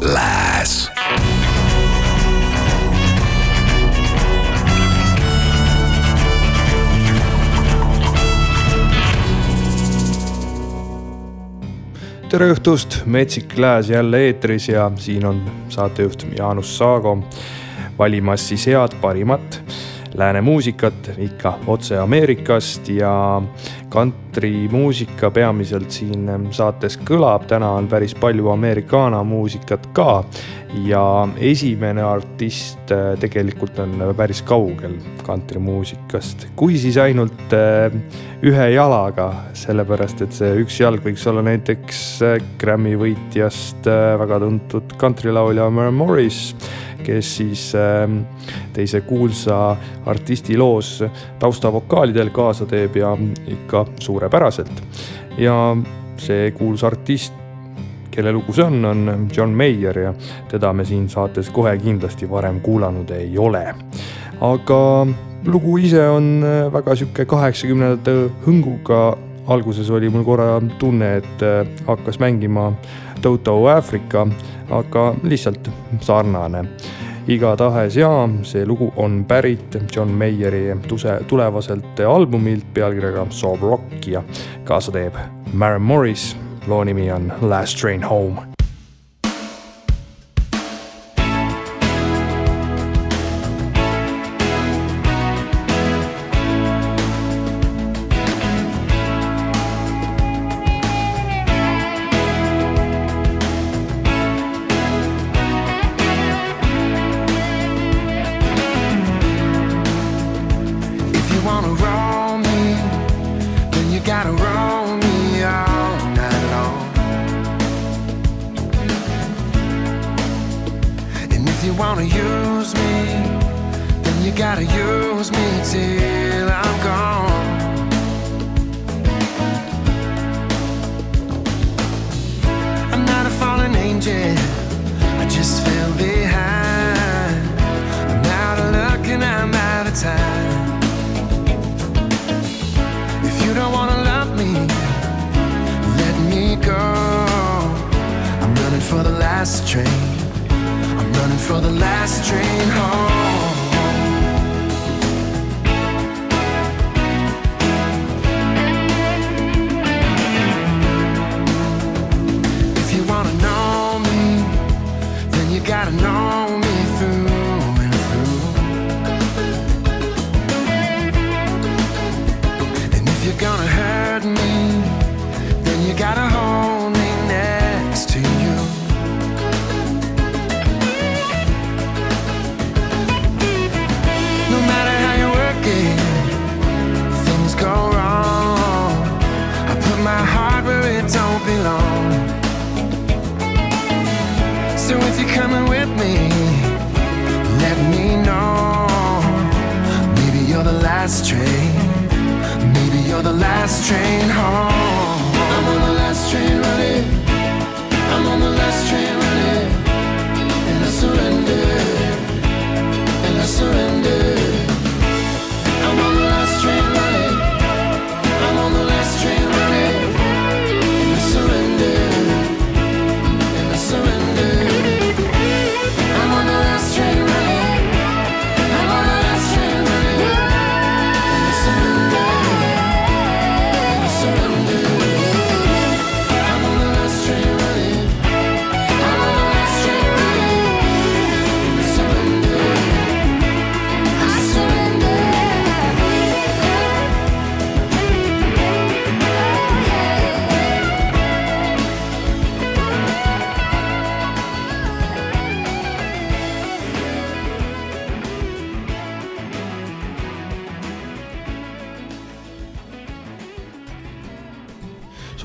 lääs. tere õhtust, Metsik Lääs jälle eetris ja siin on saatejuht Jaanus Saago valimas siis head parimat lääne muusikat ikka otse Ameerikast ja kantrimuusika peamiselt siin saates kõlab, täna on päris palju Americana muusikat ka. ja esimene artist äh, tegelikult on päris kaugel kantrimuusikast, kui siis ainult äh, ühe jalaga, sellepärast et see üks jalg võiks olla näiteks äh, Grammy võitjast väga tuntud kantrilaulja Mary Morris kes siis ähm, teise kuulsa artisti loos taustavokaalidel kaasa teeb ja ikka suurepäraselt. ja see kuulus artist, kelle lugu see on, on John Mayer ja teda me siin saates kohe kindlasti varem kuulanud ei ole. aga lugu ise on äh, väga sihuke kaheksakümnendate hõnguga. alguses oli mul korra tunne, et äh, hakkas mängima Toto Aafrika, aga lihtsalt sarnane igatahes ja see lugu on pärit John Mayeri tuse, tulevaselt albumilt pealkirjaga Sob Rock ja kaasa teeb Maren Morris. loo nimi on Last Train Home So if you're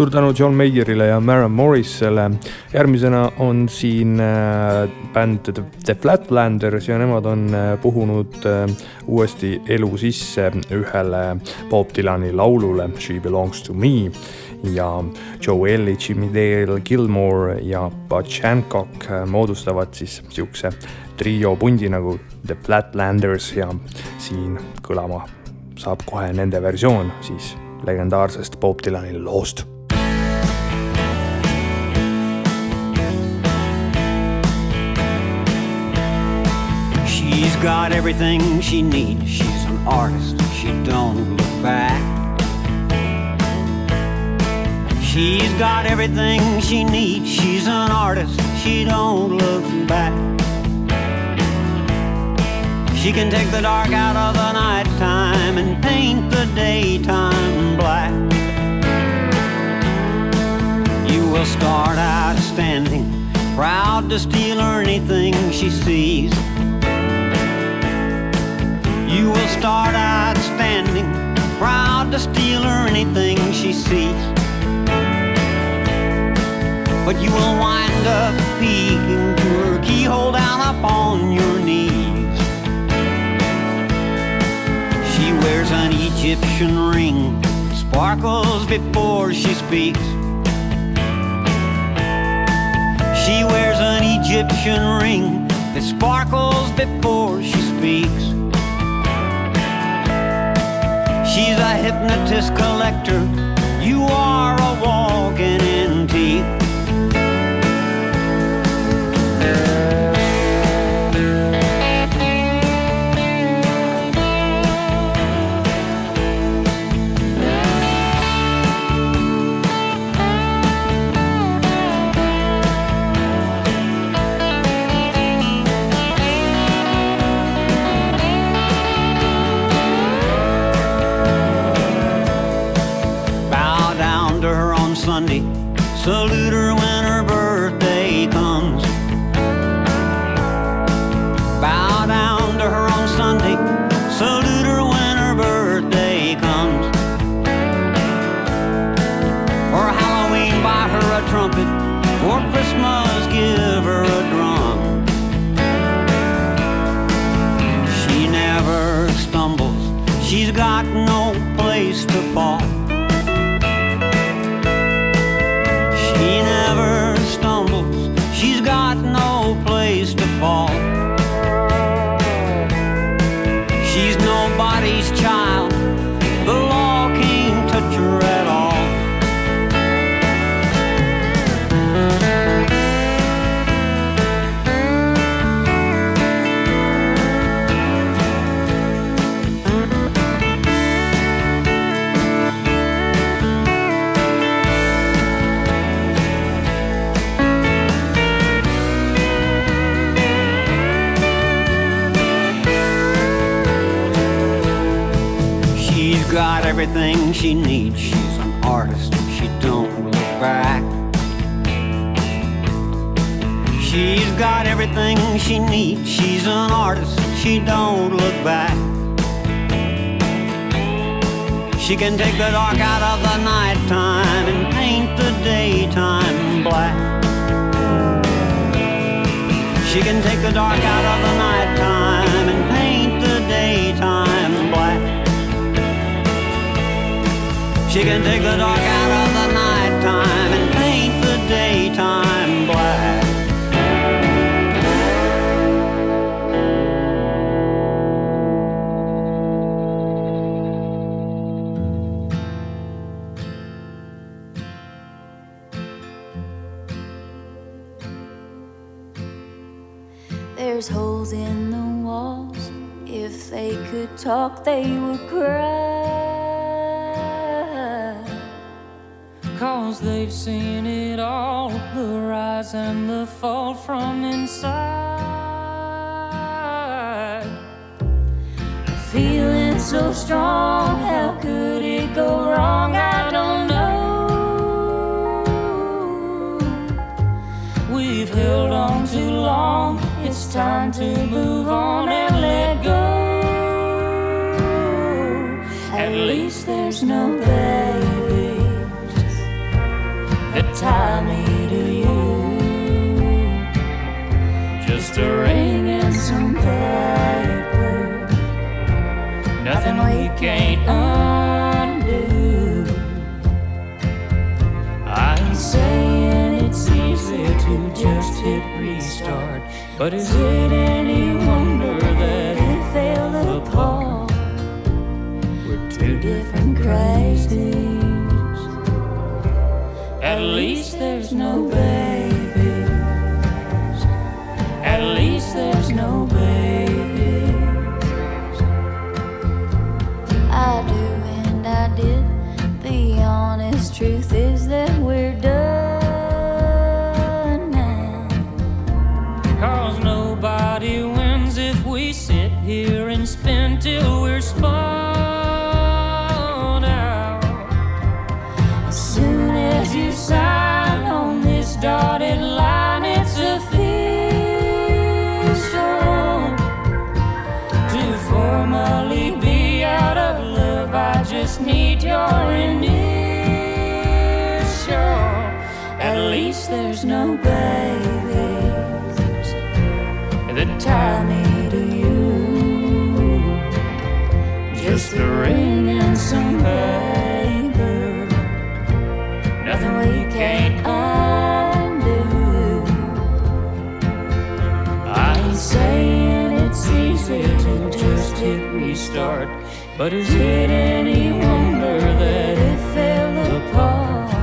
suur tänu John Mayerile ja Maren Morrisele. järgmisena on siin äh, bänd The Flatlanders ja nemad on äh, puhunud äh, uuesti elu sisse ühele Bob Dylani laulule She belongs to me ja Joe Elli, Jimmy Dale, Gilmore ja Butch Hancock moodustavad siis siukse trio pundi nagu The Flatlanders ja siin kõlama saab kohe nende versioon siis legendaarsest Bob Dylani loost got everything she needs. She's an artist. She don't look back. She's got everything she needs. She's an artist. She don't look back. She can take the dark out of the nighttime and paint the daytime black. You will start out standing, proud to steal anything she sees. You will start out standing, proud to steal her anything she sees. But you will wind up peeking to her keyhole down upon your knees. She wears an Egyptian ring, sparkles before she speaks. She wears an Egyptian ring that sparkles before she speaks. She's a hypnotist collector. You are a walking she needs. She's an artist. She don't look back. She's got everything she needs. She's an artist. She don't look back. She can take the dark out of the nighttime and paint the daytime black. She can take the dark out of the nighttime She can take the dark out of the nighttime and paint the daytime black. There's holes in the walls. If they could talk, they would cry. They've seen it all the rise and the fall from inside. Feeling so strong, how could it go wrong? I don't know. We've held on too long, it's time to move on and let go. At least there's no tie me to you. Just a ring and some paper. Nothing we can't undo. I'm saying it's easy to just hit restart. But is it any wonder that it fell apart? We're two different crazies. At least there's no babies. But is it any wonder that it fell apart?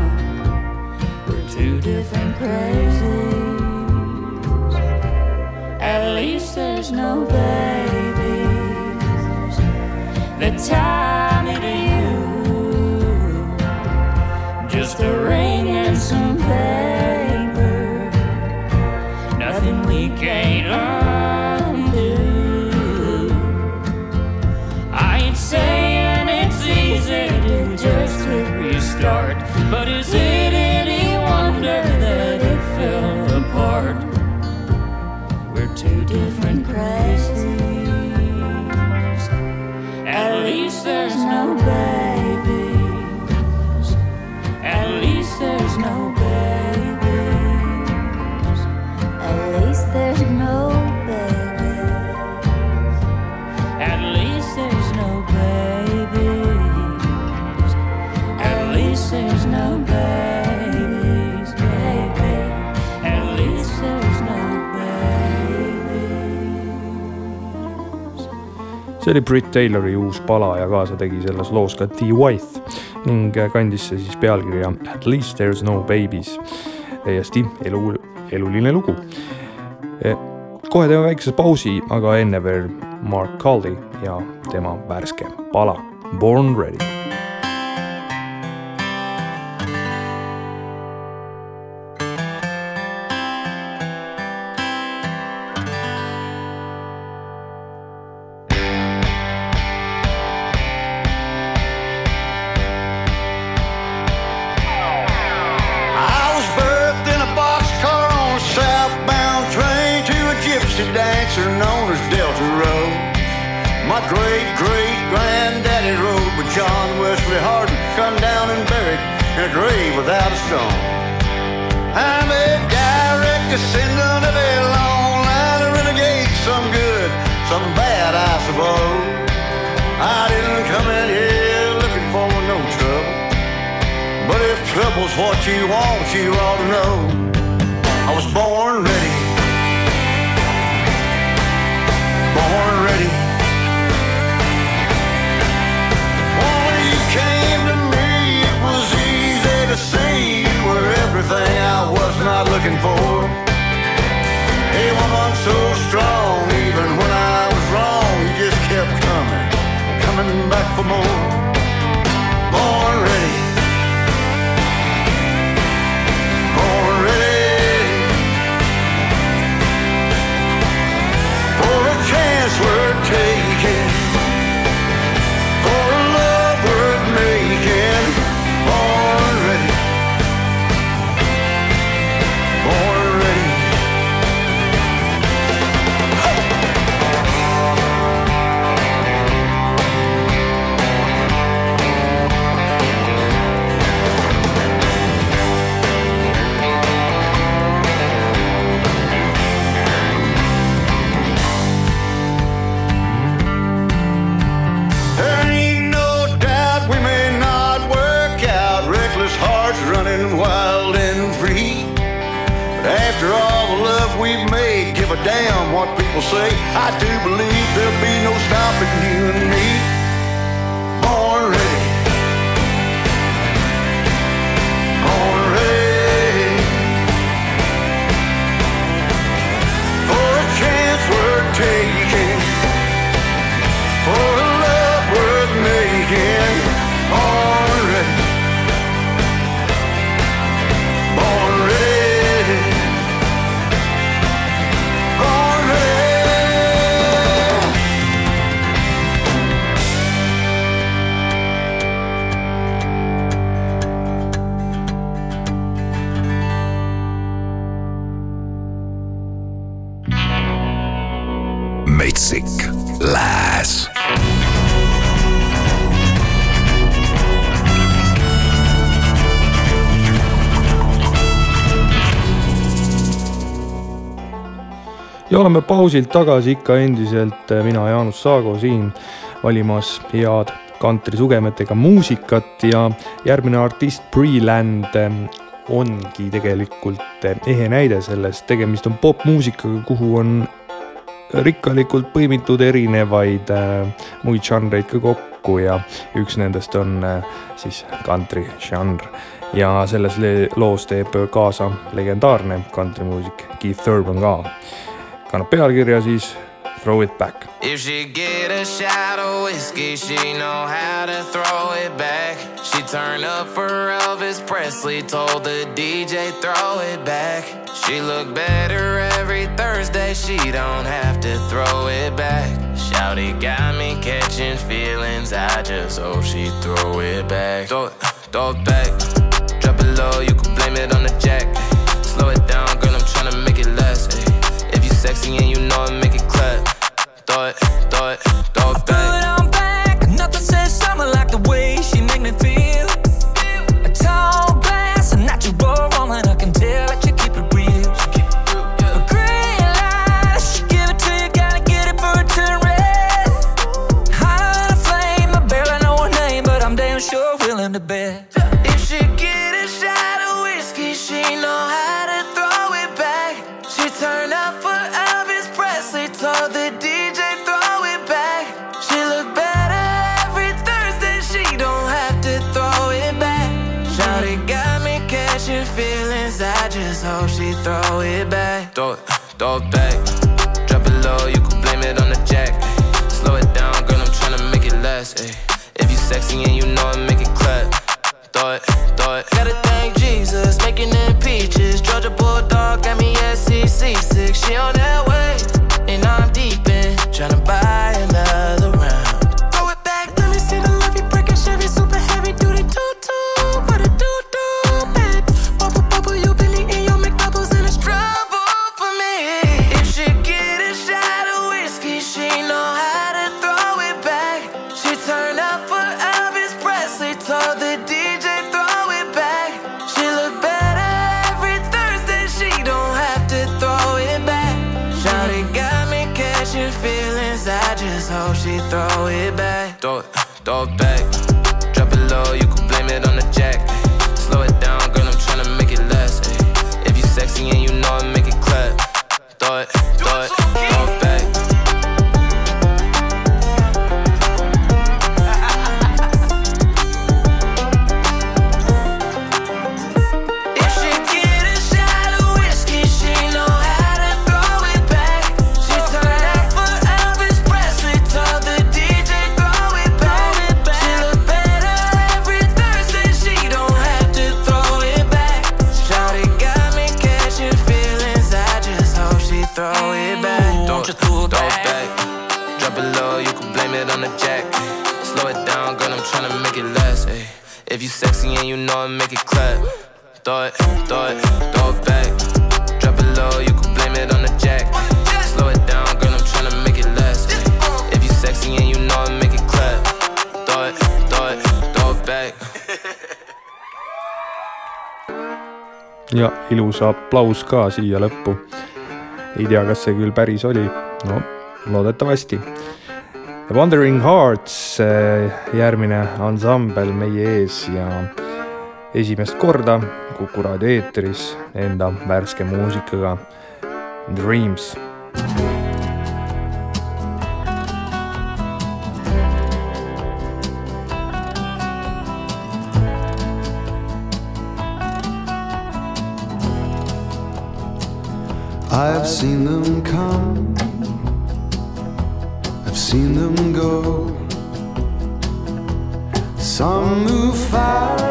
We're two different crazies. At least there's no babies that tie see oli Brit Taylori uus pala ja kaasa tegi selles loos ka T. White ning kandis see siis pealkirja At least there is no babies. täiesti elu, eluline lugu. kohe teeme väikese pausi, aga enne veel Mark Caldi ja tema värske pala Born Ready. Great great granddaddy rode with John Wesley Hardin, gunned down and buried in a grave without a stone. I'm a direct descendant of a long line of renegades, some good, some bad, I suppose. I didn't come in here looking for no trouble. But if trouble's what you want, you ought to know. I was born ready. Looking for. A woman so strong, even when I was wrong, you just kept coming, coming back for more. Ja oleme pausilt tagasi ikka endiselt äh, mina, Jaanus Saago siin valimas head kantrisugemetega muusikat ja järgmine artist Breland äh, ongi tegelikult äh, ehe näide sellest, tegemist on popmuusikaga, kuhu on rikkalikult põimitud erinevaid äh, muid žanreid ka kokku ja üks nendest on äh, siis kantri žanr. ja selles le- loos teeb kaasa legendaarne kantrimuusik Keith Urban ka. Kannab pealkirja siis Throw it back. If she get a shot of whiskey, she know how to throw it back. She turn up for Elvis Presley, told the DJ throw it back. She look better every Thursday, she don't have to throw it back. Shouty got me catching feelings, I just hope she throw it back. Throw it, throw it back, drop it low, you can blame it on the jack. Ayy. If you sexy and you know it, make it clap. Throw it, throw it, throw it back. I'm back. Nothing says summer like the way she make me feel. A tall glass, a natural woman. I can tell that you keep it real. A green light, she give it to you, gotta get it for it turn red. High on a flame, I barely know her name, but I'm damn sure willing to bet. If she get throw it ilus aplaus ka siia lõppu. ei tea, kas see küll päris oli, no loodetavasti. Wandering Hearts, eh, järgmine ansambel meie ees ja esimest korda Kuku raadio eetris enda värske muusikaga Dreams. I've seen them come, I've seen them go. Some move fast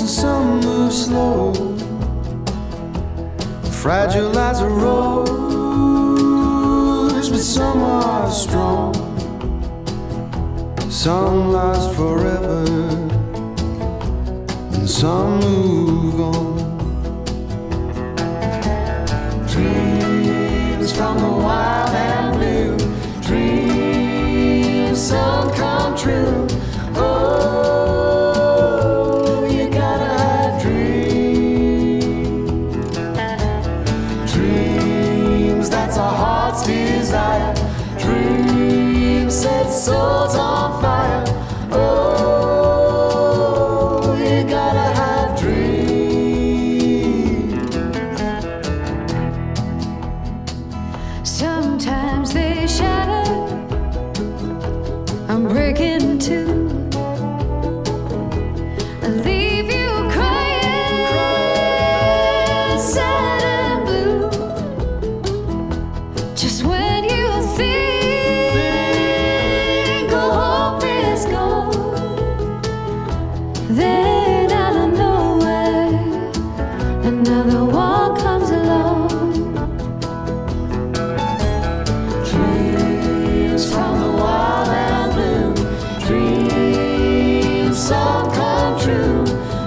and some move slow. Fragile as a rose, but some are strong. Some last forever, and some move on. Dreams the wild and blue, dreams some come true. Some come true.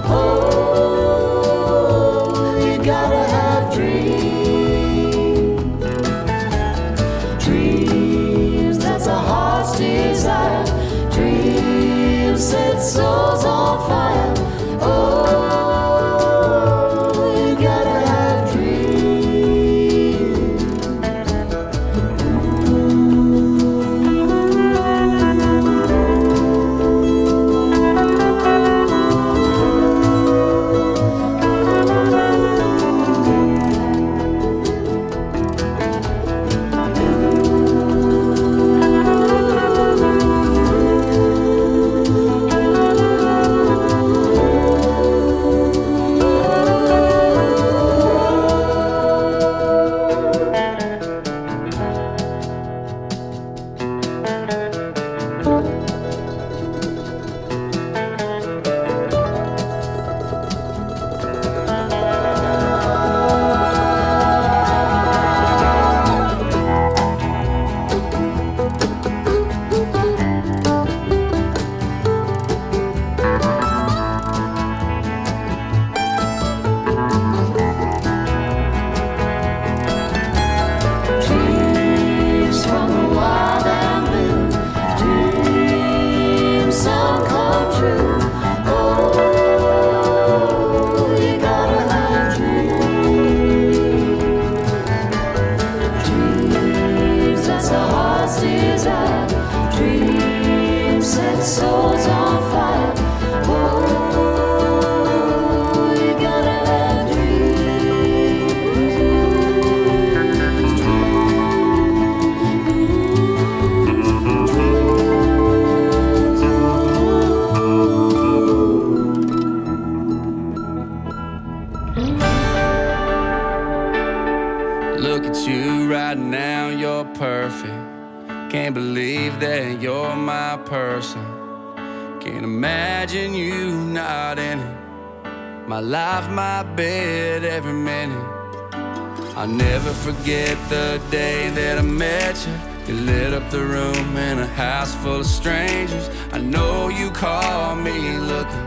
Forget the day that I met you. You lit up the room in a house full of strangers. I know you call me looking.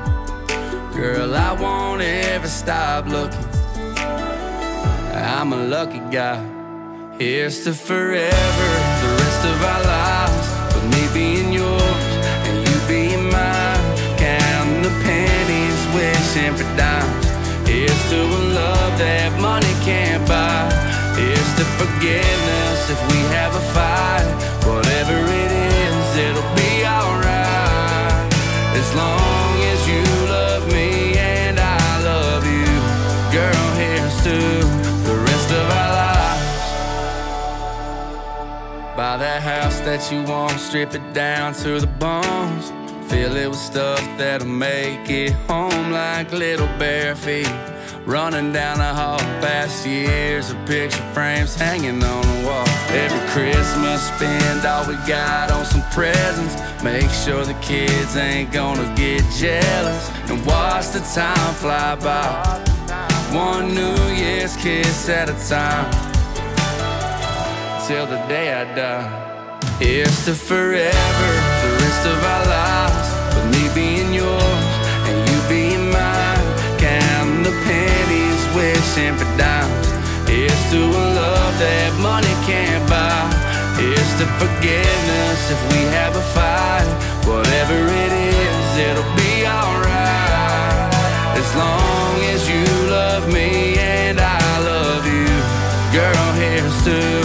Girl, I won't ever stop looking. I'm a lucky guy. Here's to forever, the rest of our lives. With me being yours and you being mine. Counting the pennies, wishing for dimes. Here's to a love that money can't buy. To forgiveness if we have a fight. Whatever it is, it'll be alright. As long as you love me and I love you. Girl, here's to the rest of our lives. Buy that house that you want, strip it down to the bones. Fill it with stuff that'll make it home like little bare feet. Running down the hall, past years of picture frames hanging on the wall. Every Christmas, spend all we got on some presents. Make sure the kids ain't gonna get jealous and watch the time fly by. One New Year's kiss at a time. Till the day I die. Here's to forever, the rest of our lives. With me being wishing for. Here's to a love that money can't buy. It's to forgiveness if we have a fight. Whatever it is, it'll be alright. As long as you love me and I love you. Girl, here's to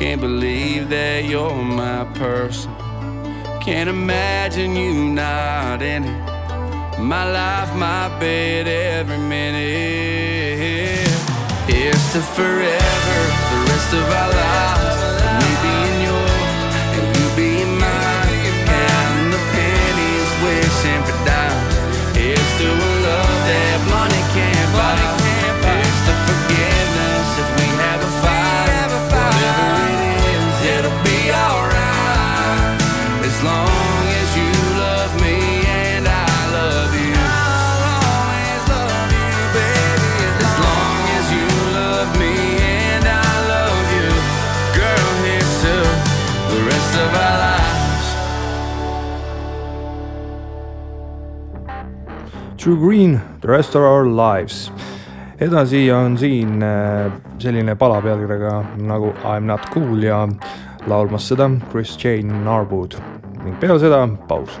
Can't believe that you're my person. Can't imagine you not in it. My life, my bed, every minute. Here's to forever, the rest of our lives. True Green, The Rest of Our Lives. edasi on siin äh, selline pala pealkirjaga nagu I m not cool ja laulmas seda Chris Jane Narwood ning peale seda paus.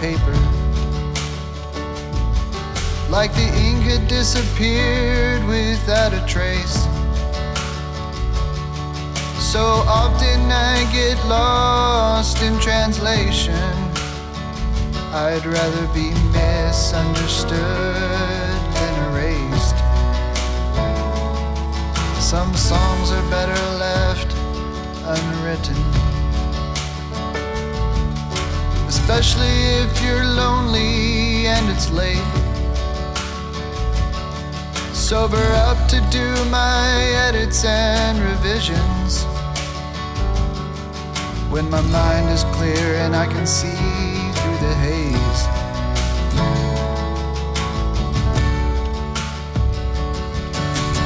paper. Like the ink had disappeared without a trace. So often I get lost in translation. I'd rather be misunderstood than erased. Some songs are better left unwritten. Especially if you're lonely and it's late. Sober up to do my edits and revisions. When my mind is clear and I can see through the haze.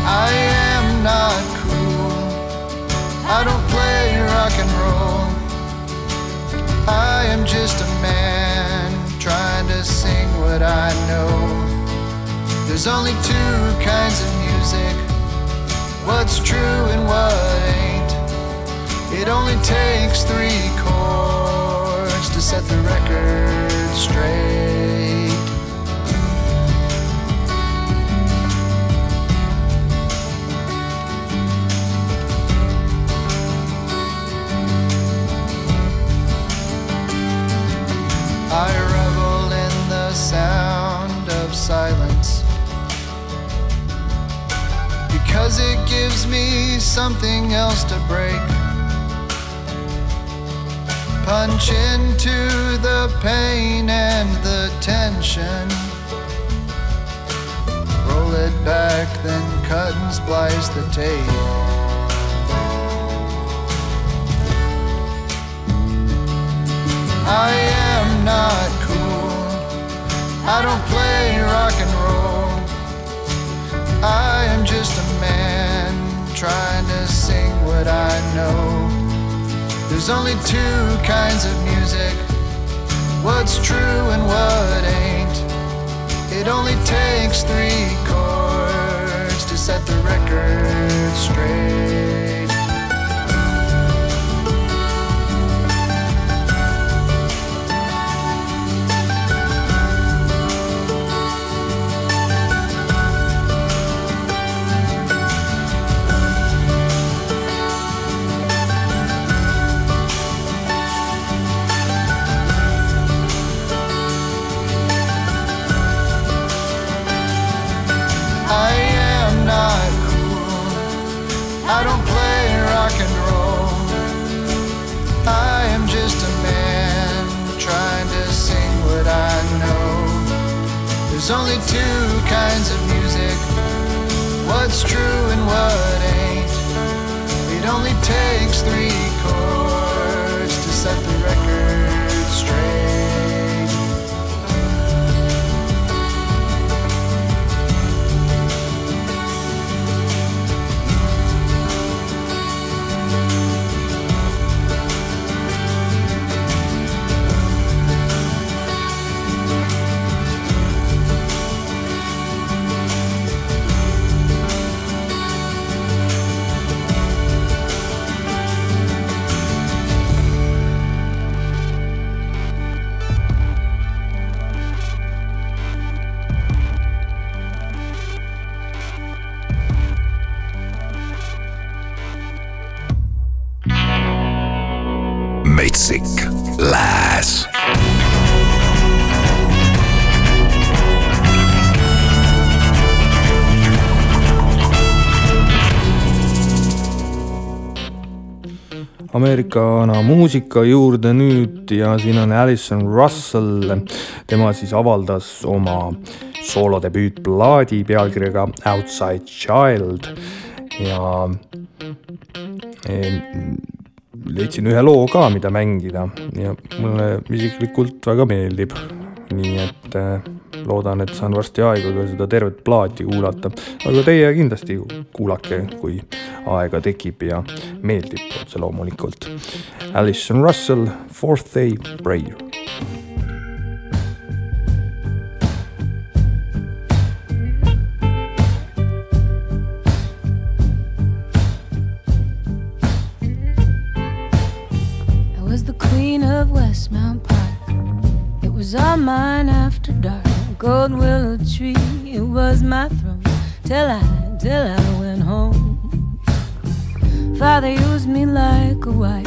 I am not cool. I don't play rock and roll. I am just a man trying to sing what I know. There's only two kinds of music what's true and what ain't. It only takes three chords to set the record straight. I revel in the sound of silence because it gives me something else to break. Punch into the pain and the tension. Roll it back, then cut and splice the tape. I am not cool. I don't play rock and roll. I am just a man trying to sing what I know. There's only two kinds of music what's true and what ain't. It only takes three chords to set the record straight. I don't play rock and roll. I am just a man trying to sing what I know. There's only two kinds of music what's true and what ain't. It only takes three chords to set the record straight. Ameerikana muusika juurde nüüd ja siin on Alison Russell. tema siis avaldas oma soolodebüütplaadi pealkirjaga Outside Child ja em, leidsin ühe loo ka, mida mängida ja mulle isiklikult väga meeldib. Nii et äh, loodan, et saan varsti aega ka seda tervet plaati kuulata, aga teie kindlasti kuulake, kui aega tekib ja meeldib otse loomulikult. Alison Russell, Fourth Day Prayer. Gold willow tree, it was my throne. Till I, till I went home. Father used me like a wife.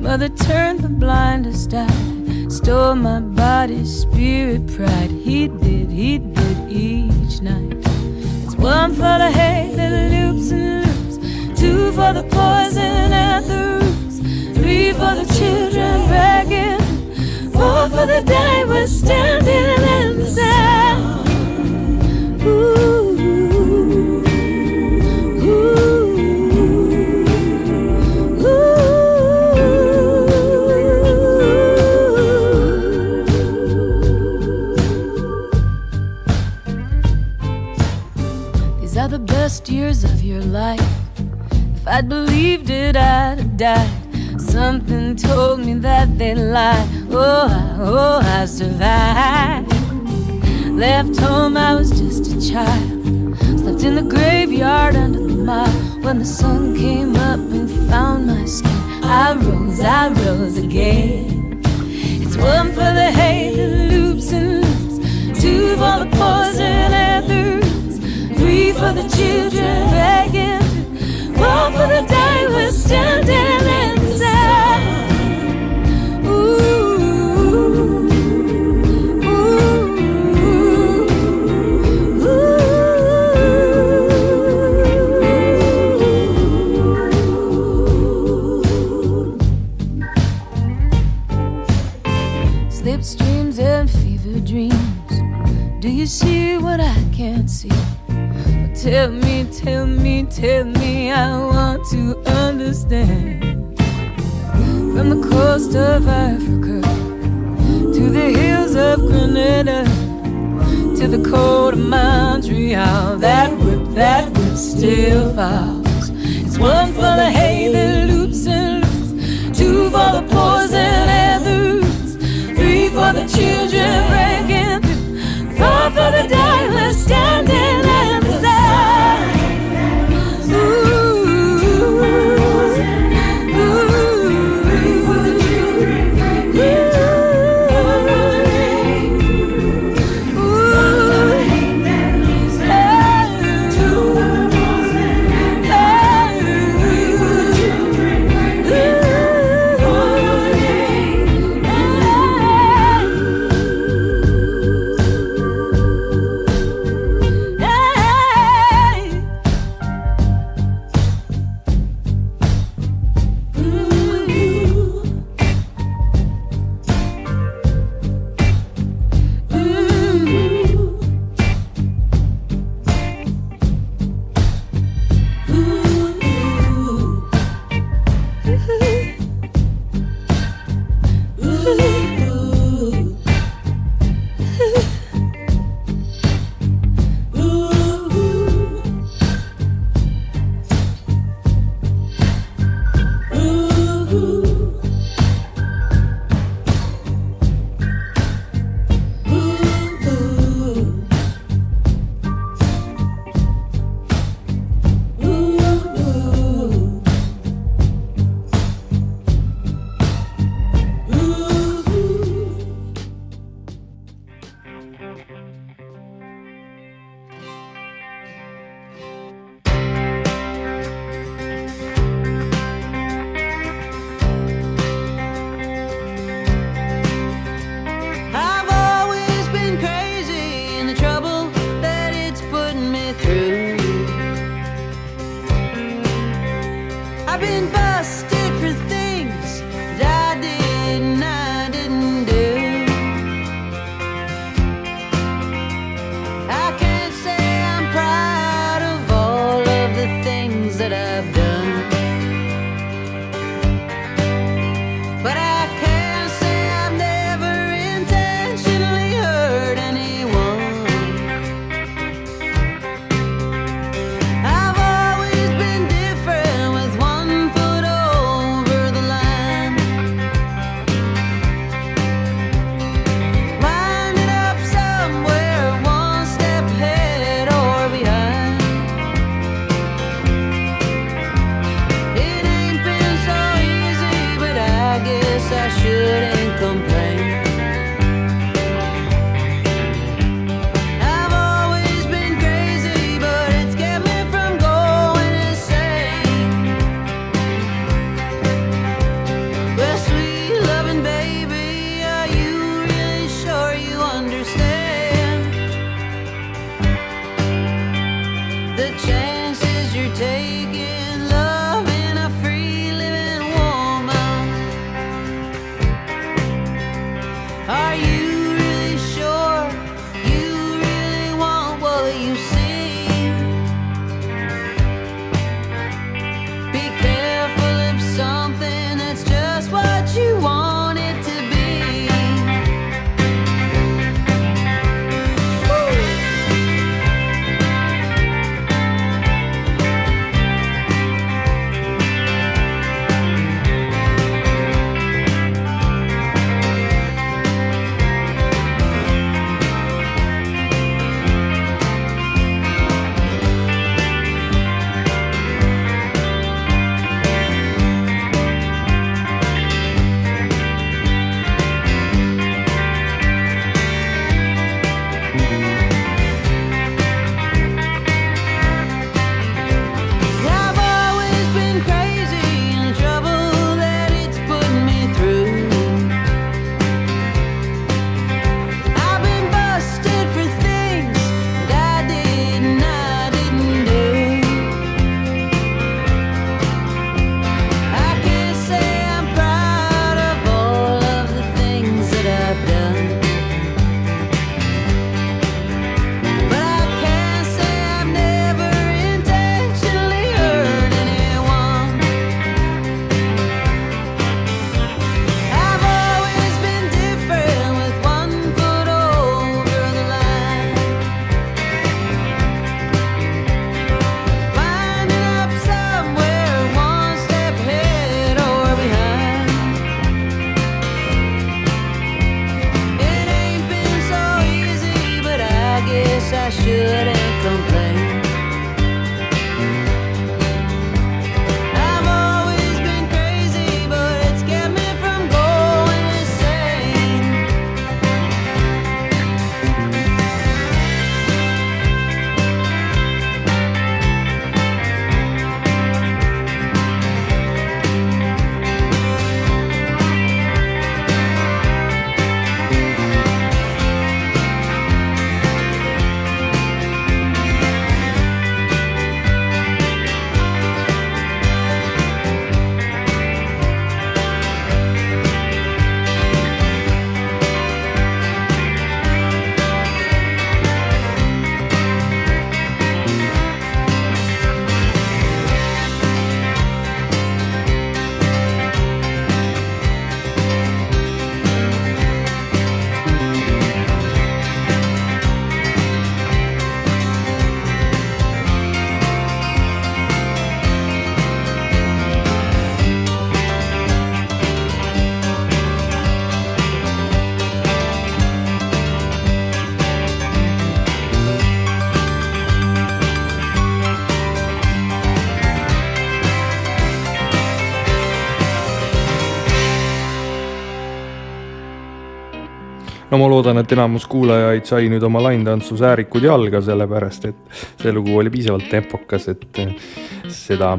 Mother turned the blindest eye. Stole my body, spirit, pride. He did, he did each night. It's one for the hate that loops and loops. Two for the poison at the roots. Three for the children begging. For the divers standing inside. Ooh, These are the best years of your life. If I'd believed it, I'd have died. Something told me that they lied. Oh, I, oh, I survived. Left home, I was just a child. Slept in the graveyard under the mile. When the sun came up and found my skin, I rose, I rose again. It's one for the hay that loops and loops, two for the poison and the roots, three for the children begging, four for the divers standing tell me, I want to understand. From the coast of Africa to the hills of Grenada to the cold of Montreal, that whip, that whip still falls. It's one for the hay that loops and loops, two for the poison and roots, three for the children breaking through, four for the divers standing no ma loodan, et enamus kuulajaid sai nüüd oma laintantsu säärikud jalga, sellepärast et see lugu oli piisavalt tempokas, et eh, seda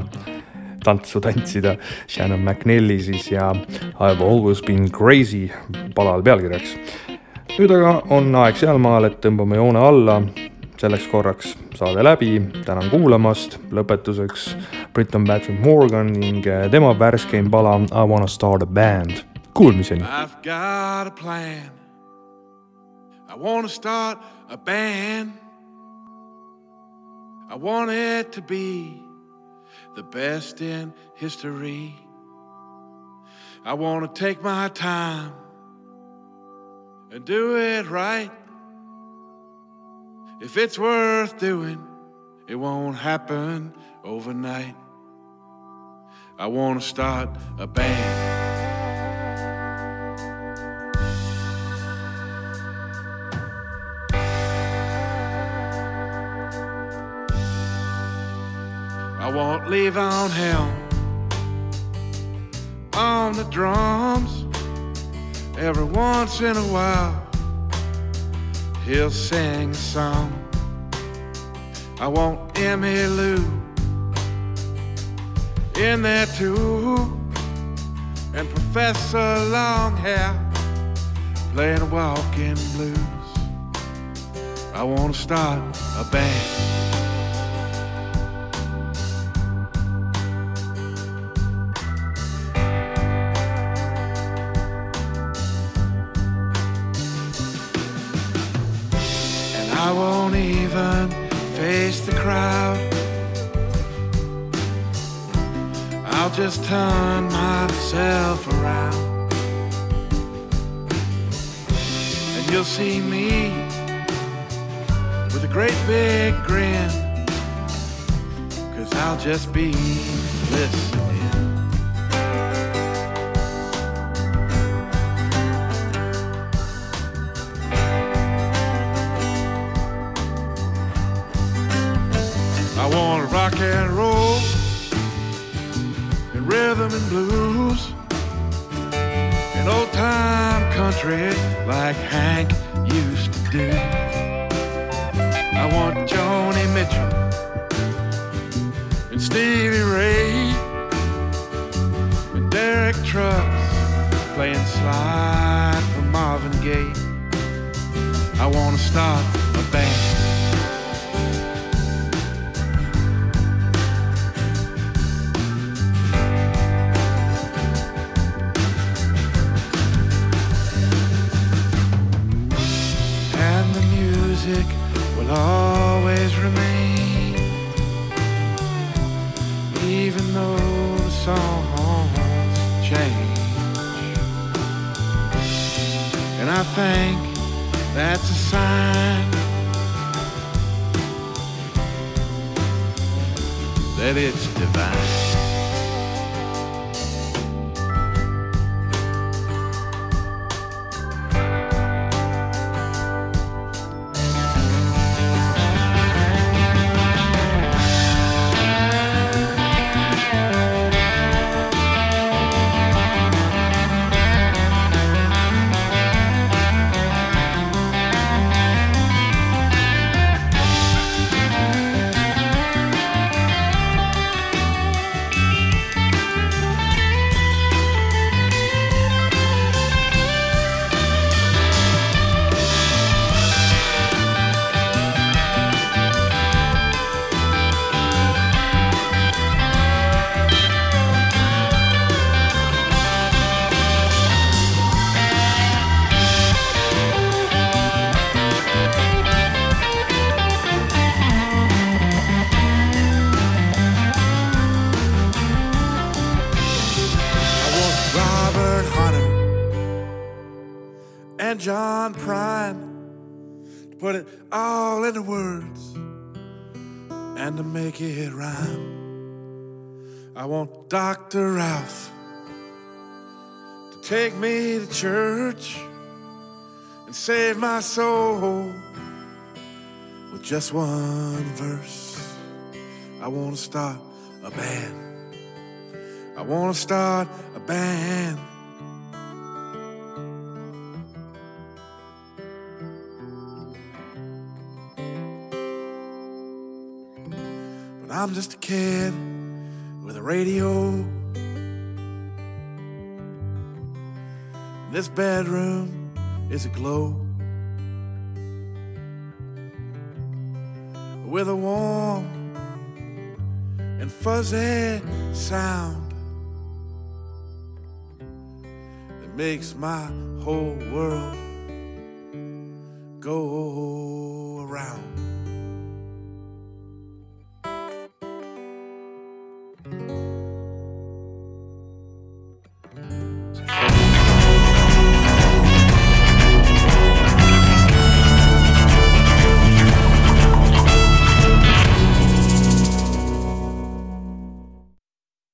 tantsu tantsida. Shannon McNelly siis ja I have always been crazy palal pealkirjaks. nüüd aga on aeg sealmaal, et tõmbame joone alla. selleks korraks saade läbi, tänan kuulamast. lõpetuseks Britton Patrick Morgan ning tema värskeim pala I wanna start a band. Kuulmiseni. I've got a plan. I want to start a band. I want it to be the best in history. I want to take my time and do it right. If it's worth doing, it won't happen overnight. I want to start a band. Won't Levon Helm on the drums. Every once in a while, he'll sing a song. I want Emmylou in there too, and Professor Longhair playing walking blues. I want to start a band. Crowd. I'll just turn myself around. And you'll see me with a great big grin. Cause I'll just be listening. John Prine to put it all into words and to make it rhyme. I want Dr. Ralph to take me to church and save my soul with just one verse. I want to start a band. I want to start a band. I'm just a kid with a radio. And this bedroom is a glow. With a warm and fuzzy sound that makes my whole world go around.